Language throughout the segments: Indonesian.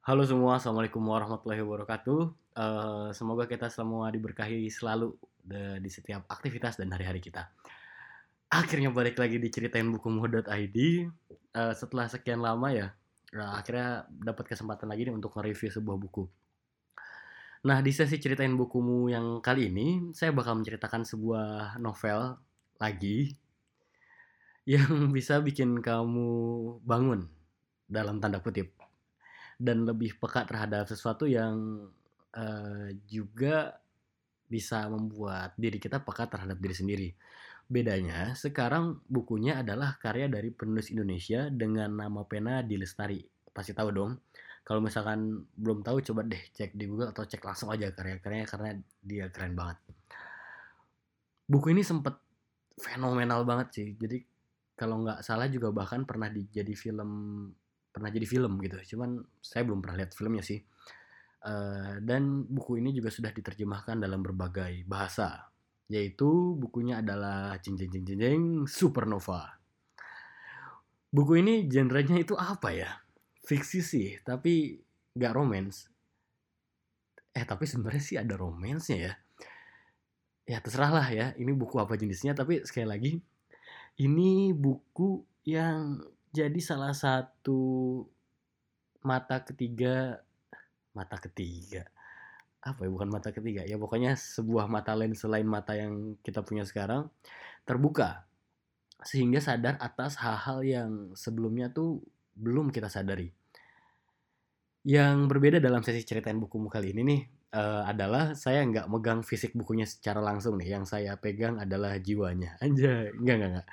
Halo semua, Assalamualaikum warahmatullahi wabarakatuh. Eh, semoga kita semua diberkahi selalu de- di setiap aktivitas dan hari-hari kita. Akhirnya balik lagi di ceritain bukumu.id. Eh, setelah sekian lama ya, eh, akhirnya dapat kesempatan lagi nih untuk nge-review sebuah buku. Nah, di sesi ceritain bukumu yang kali ini, saya bakal menceritakan sebuah novel lagi yang bisa bikin kamu bangun dalam tanda kutip dan lebih peka terhadap sesuatu yang eh, juga bisa membuat diri kita peka terhadap diri sendiri. Bedanya, sekarang bukunya adalah karya dari penulis Indonesia dengan nama pena Dilestari. Pasti tahu dong. Kalau misalkan belum tahu, coba deh cek di Google atau cek langsung aja karya-karyanya karena dia keren banget. Buku ini sempet fenomenal banget sih. Jadi kalau nggak salah juga bahkan pernah dijadi film pernah jadi film gitu. Cuman saya belum pernah lihat filmnya sih. Eh, dan buku ini juga sudah diterjemahkan dalam berbagai bahasa. Yaitu bukunya adalah jeng jeng jeng jeng jeng Supernova. Buku ini genrenya itu apa ya? Fiksi sih, tapi nggak romance. Eh tapi sebenarnya sih ada romansnya ya. Ya terserah lah ya, ini buku apa jenisnya. Tapi sekali lagi, ini buku yang jadi salah satu mata ketiga mata ketiga? Apa ya? Bukan mata ketiga. Ya pokoknya sebuah mata lain selain mata yang kita punya sekarang terbuka. Sehingga sadar atas hal-hal yang sebelumnya tuh belum kita sadari. Yang berbeda dalam sesi ceritain bukumu kali ini nih eh, adalah saya nggak megang fisik bukunya secara langsung nih. Yang saya pegang adalah jiwanya. Aja nggak nggak nggak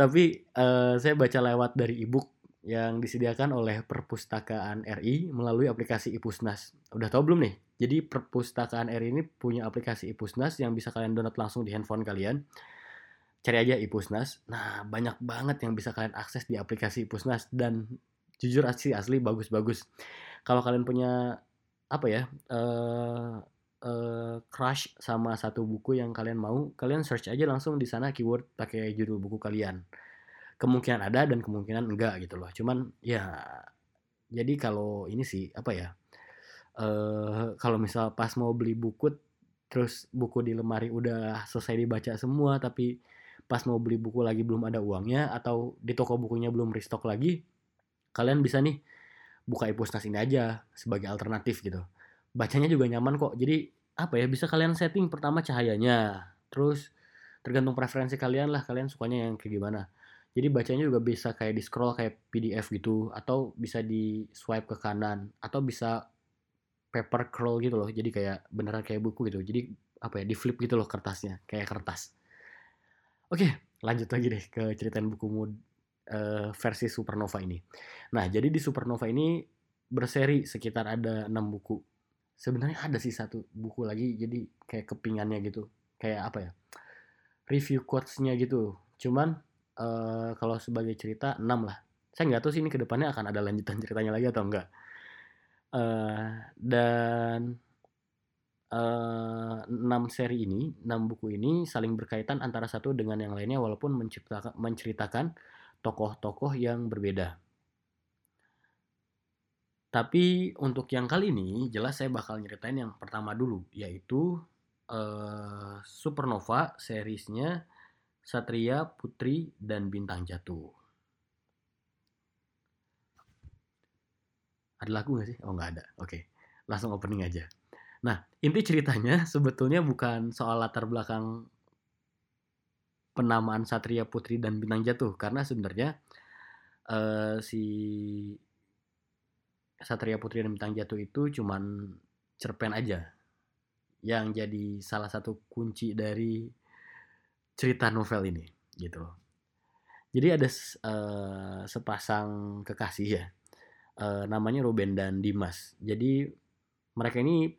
tapi eh, saya baca lewat dari ebook yang disediakan oleh Perpustakaan RI melalui aplikasi Ipusnas. Udah tahu belum nih? Jadi Perpustakaan RI ini punya aplikasi Ipusnas yang bisa kalian download langsung di handphone kalian. Cari aja Ipusnas. Nah, banyak banget yang bisa kalian akses di aplikasi Ipusnas dan jujur asli asli bagus-bagus. Kalau kalian punya apa ya? eh eh, crush sama satu buku yang kalian mau, kalian search aja langsung di sana keyword pakai judul buku kalian kemungkinan ada dan kemungkinan enggak gitu loh. Cuman ya jadi kalau ini sih apa ya? eh kalau misal pas mau beli buku terus buku di lemari udah selesai dibaca semua tapi pas mau beli buku lagi belum ada uangnya atau di toko bukunya belum restock lagi, kalian bisa nih buka e-pusnas ini aja sebagai alternatif gitu. Bacanya juga nyaman kok. Jadi apa ya bisa kalian setting pertama cahayanya, terus tergantung preferensi kalian lah kalian sukanya yang kayak gimana. Jadi bacanya juga bisa kayak di scroll kayak PDF gitu atau bisa di swipe ke kanan atau bisa paper curl gitu loh. Jadi kayak beneran kayak buku gitu. Jadi apa ya di flip gitu loh kertasnya kayak kertas. Oke, lanjut lagi deh ke ceritain bukumu eh, versi Supernova ini. Nah, jadi di Supernova ini berseri sekitar ada 6 buku. Sebenarnya ada sih satu buku lagi jadi kayak kepingannya gitu. Kayak apa ya? Review quotes-nya gitu. Cuman eh, kalau sebagai cerita 6 lah. Saya nggak tahu sih ini ke depannya akan ada lanjutan ceritanya lagi atau enggak. Eh, dan eh, 6 seri ini, 6 buku ini saling berkaitan antara satu dengan yang lainnya walaupun menceritakan tokoh-tokoh yang berbeda. Tapi untuk yang kali ini jelas saya bakal nyeritain yang pertama dulu yaitu eh, Supernova seriesnya Satria, Putri, dan Bintang Jatuh. Ada lagu gak sih? Oh nggak ada. Oke, langsung opening aja. Nah, inti ceritanya sebetulnya bukan soal latar belakang penamaan Satria, Putri, dan Bintang Jatuh. Karena sebenarnya eh, si Satria, Putri, dan Bintang Jatuh itu cuman cerpen aja. Yang jadi salah satu kunci dari cerita novel ini. Gitu loh. Jadi ada eh, sepasang kekasih ya. Eh, namanya Ruben dan Dimas. Jadi mereka ini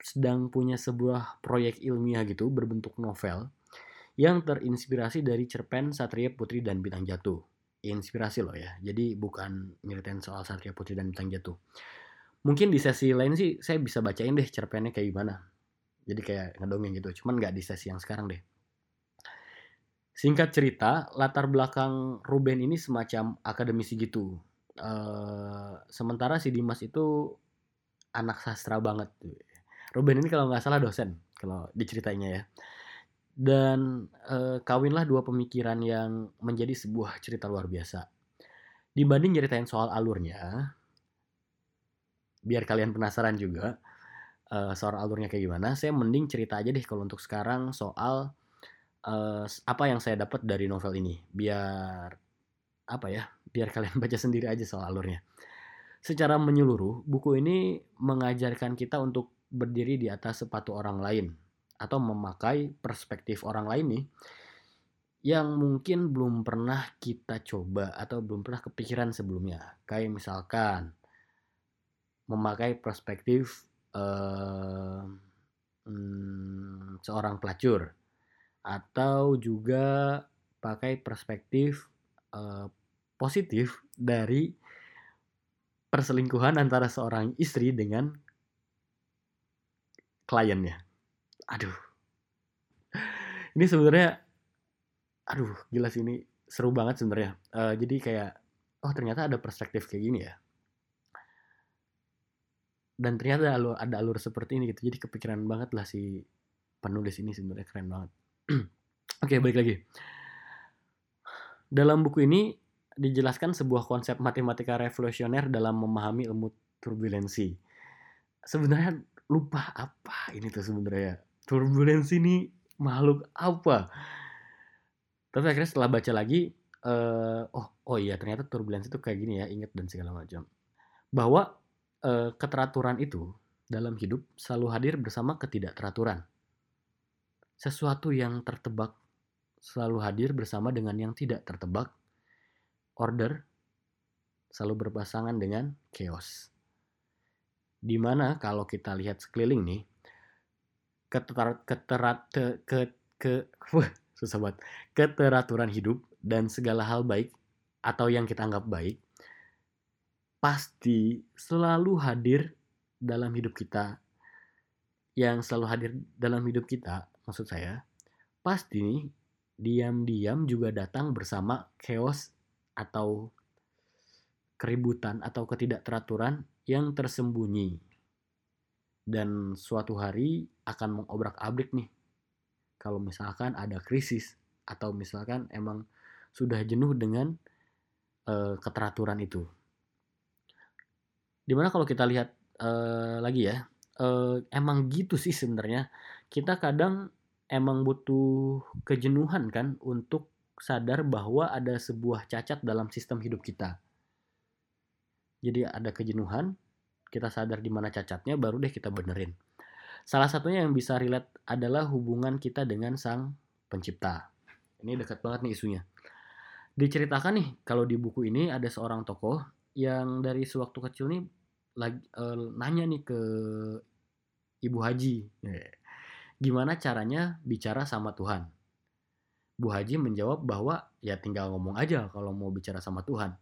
sedang punya sebuah proyek ilmiah gitu berbentuk novel yang terinspirasi dari cerpen Satria Putri dan Bintang Jatuh. Inspirasi loh ya. Jadi bukan nyeritain soal Satria Putri dan Bintang Jatuh. Mungkin di sesi lain sih saya bisa bacain deh cerpennya kayak gimana. Jadi kayak ngedongeng gitu. Cuman nggak di sesi yang sekarang deh. Singkat cerita, latar belakang Ruben ini semacam akademisi gitu. uh, sementara si Dimas itu anak sastra banget. Ruben ini kalau nggak salah dosen kalau diceritainnya ya. Dan uh, kawinlah dua pemikiran yang menjadi sebuah cerita luar biasa. Dibanding ceritain soal alurnya, biar kalian penasaran juga uh, soal alurnya kayak gimana, saya mending cerita aja deh kalau untuk sekarang soal uh, apa yang saya dapat dari novel ini, biar apa ya, biar kalian baca sendiri aja soal alurnya. Secara menyeluruh, buku ini mengajarkan kita untuk berdiri di atas sepatu orang lain atau memakai perspektif orang lain nih yang mungkin belum pernah kita coba atau belum pernah kepikiran sebelumnya. Kayak misalkan memakai perspektif uh, hmm, seorang pelacur atau juga pakai perspektif uh, positif dari perselingkuhan antara seorang istri dengan kliennya. Aduh. Ini sebenarnya aduh, gila sih ini seru banget sebenarnya. Uh, jadi kayak oh ternyata ada perspektif kayak gini ya. Dan ternyata ada alur, ada alur seperti ini gitu. Jadi kepikiran banget lah si penulis ini sebenarnya keren banget. Oke okay, balik lagi. Dalam buku ini dijelaskan sebuah konsep matematika revolusioner dalam memahami ilmu turbulensi. Sebenarnya lupa apa ini tuh sebenarnya turbulensi ini makhluk apa tapi akhirnya setelah baca lagi uh, oh oh iya ternyata turbulensi itu kayak gini ya inget dan segala macam bahwa uh, keteraturan itu dalam hidup selalu hadir bersama ketidakteraturan. Sesuatu yang tertebak selalu hadir bersama dengan yang tidak tertebak. Order selalu berpasangan dengan chaos. Di mana kalau kita lihat sekeliling nih, keterat, keterat, ke, ke, wah, susah banget. Keteraturan hidup dan segala hal baik atau yang kita anggap baik pasti selalu hadir dalam hidup kita yang selalu hadir dalam hidup kita maksud saya pasti diam-diam juga datang bersama chaos atau keributan atau ketidakteraturan yang tersembunyi dan suatu hari akan mengobrak-abrik nih. Kalau misalkan ada krisis atau misalkan emang sudah jenuh dengan uh, keteraturan itu. Di mana kalau kita lihat uh, lagi ya uh, emang gitu sih sebenarnya. Kita kadang emang butuh kejenuhan kan untuk sadar bahwa ada sebuah cacat dalam sistem hidup kita. Jadi ada kejenuhan kita sadar di mana cacatnya baru deh kita benerin. Salah satunya yang bisa relate adalah hubungan kita dengan sang pencipta. Ini dekat banget nih isunya. Diceritakan nih kalau di buku ini ada seorang tokoh yang dari sewaktu kecil nih lagi uh, nanya nih ke Ibu Haji, gimana caranya bicara sama Tuhan? Bu Haji menjawab bahwa ya tinggal ngomong aja kalau mau bicara sama Tuhan.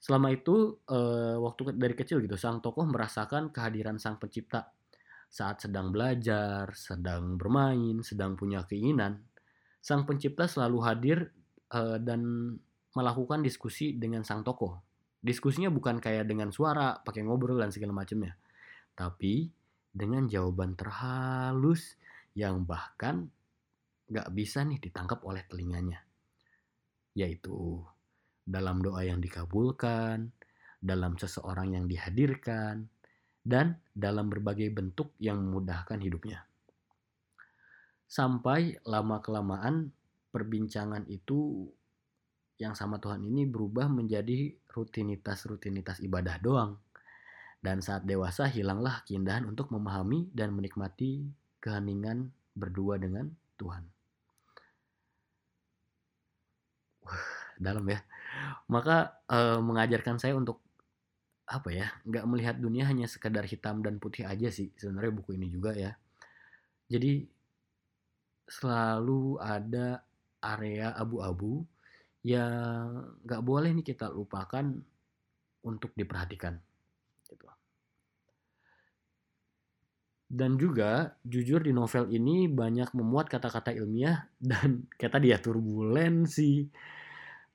Selama itu uh, waktu dari kecil gitu sang tokoh merasakan kehadiran sang pencipta. Saat sedang belajar, sedang bermain, sedang punya keinginan. Sang pencipta selalu hadir uh, dan melakukan diskusi dengan sang tokoh. Diskusinya bukan kayak dengan suara pakai ngobrol dan segala macamnya. Tapi dengan jawaban terhalus yang bahkan gak bisa nih ditangkap oleh telinganya. Yaitu dalam doa yang dikabulkan dalam seseorang yang dihadirkan dan dalam berbagai bentuk yang memudahkan hidupnya sampai lama-kelamaan perbincangan itu yang sama Tuhan ini berubah menjadi rutinitas-rutinitas ibadah doang. Dan saat dewasa hilanglah keindahan untuk memahami dan menikmati keheningan berdua dengan Tuhan. Wah, dalam ya. Maka eh, mengajarkan saya untuk apa ya, nggak melihat dunia hanya sekedar hitam dan putih aja sih. Sebenarnya buku ini juga ya. Jadi selalu ada area abu-abu yang nggak boleh nih kita lupakan untuk diperhatikan gitu. Dan juga jujur di novel ini banyak memuat kata-kata ilmiah dan kayak tadi ya turbulensi.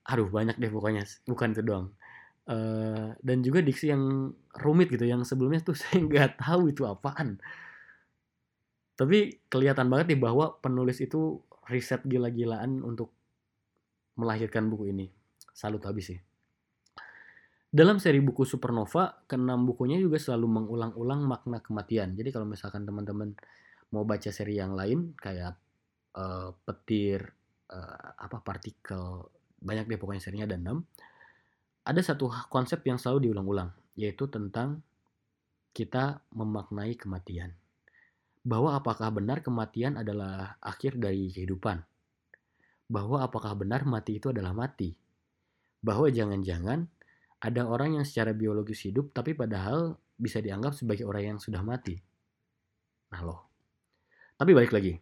Aduh banyak deh pokoknya, bukan itu doang. uh, dan juga diksi yang rumit gitu yang sebelumnya tuh saya nggak tahu itu apaan tapi kelihatan banget nih bahwa penulis itu riset gila-gilaan untuk melahirkan buku ini salut habis sih dalam seri buku Supernova, keenam bukunya juga selalu mengulang-ulang makna kematian. Jadi kalau misalkan teman-teman mau baca seri yang lain kayak uh, petir, uh, apa partikel, banyak deh pokoknya serinya ada enam. Ada satu konsep yang selalu diulang-ulang, yaitu tentang kita memaknai kematian. Bahwa apakah benar kematian adalah akhir dari kehidupan? Bahwa apakah benar mati itu adalah mati? Bahwa jangan-jangan ada orang yang secara biologis hidup tapi padahal bisa dianggap sebagai orang yang sudah mati. Nah loh. Tapi balik lagi.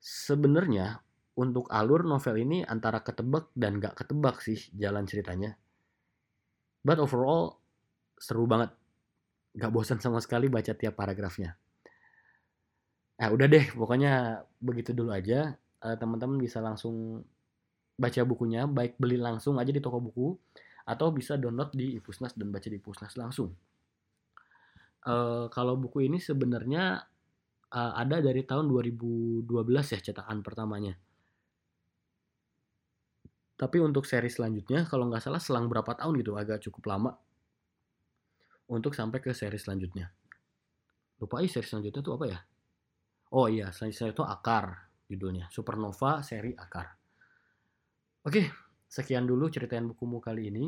Sebenarnya untuk alur novel ini antara ketebak dan gak ketebak sih jalan ceritanya. But overall seru banget. Gak bosan sama sekali baca tiap paragrafnya. Nah udah deh pokoknya begitu dulu aja. Uh, teman-teman bisa langsung baca bukunya baik beli langsung aja di toko buku atau bisa download di Ipusnas dan baca di Ipusnas langsung. Uh, kalau buku ini sebenarnya uh, ada dari tahun 2012 ya cetakan pertamanya. Tapi untuk seri selanjutnya, kalau nggak salah selang berapa tahun gitu, agak cukup lama untuk sampai ke seri selanjutnya. Lupa seri selanjutnya itu apa ya? Oh iya, selanjutnya itu Akar judulnya. Supernova seri Akar. Oke, sekian dulu ceritain bukumu kali ini.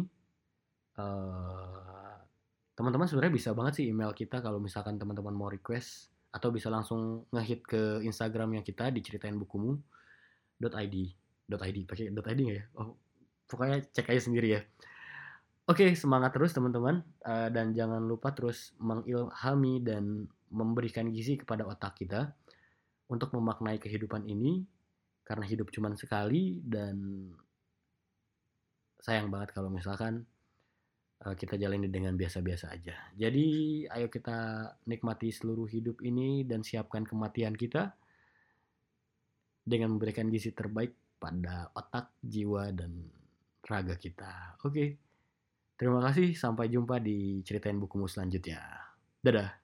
Uh, teman-teman sebenarnya bisa banget sih email kita kalau misalkan teman-teman mau request atau bisa langsung ngehit ke Instagramnya kita diceritain bukumu .id pakai .id nggak ya? Oh, pokoknya cek aja sendiri ya. Oke, semangat terus teman-teman uh, dan jangan lupa terus mengilhami dan memberikan gizi kepada otak kita untuk memaknai kehidupan ini karena hidup cuma sekali dan sayang banget kalau misalkan uh, kita jalani dengan biasa-biasa aja. Jadi ayo kita nikmati seluruh hidup ini dan siapkan kematian kita dengan memberikan gizi terbaik pada otak, jiwa, dan raga kita. Oke, terima kasih. Sampai jumpa di ceritain bukumu selanjutnya. Dadah.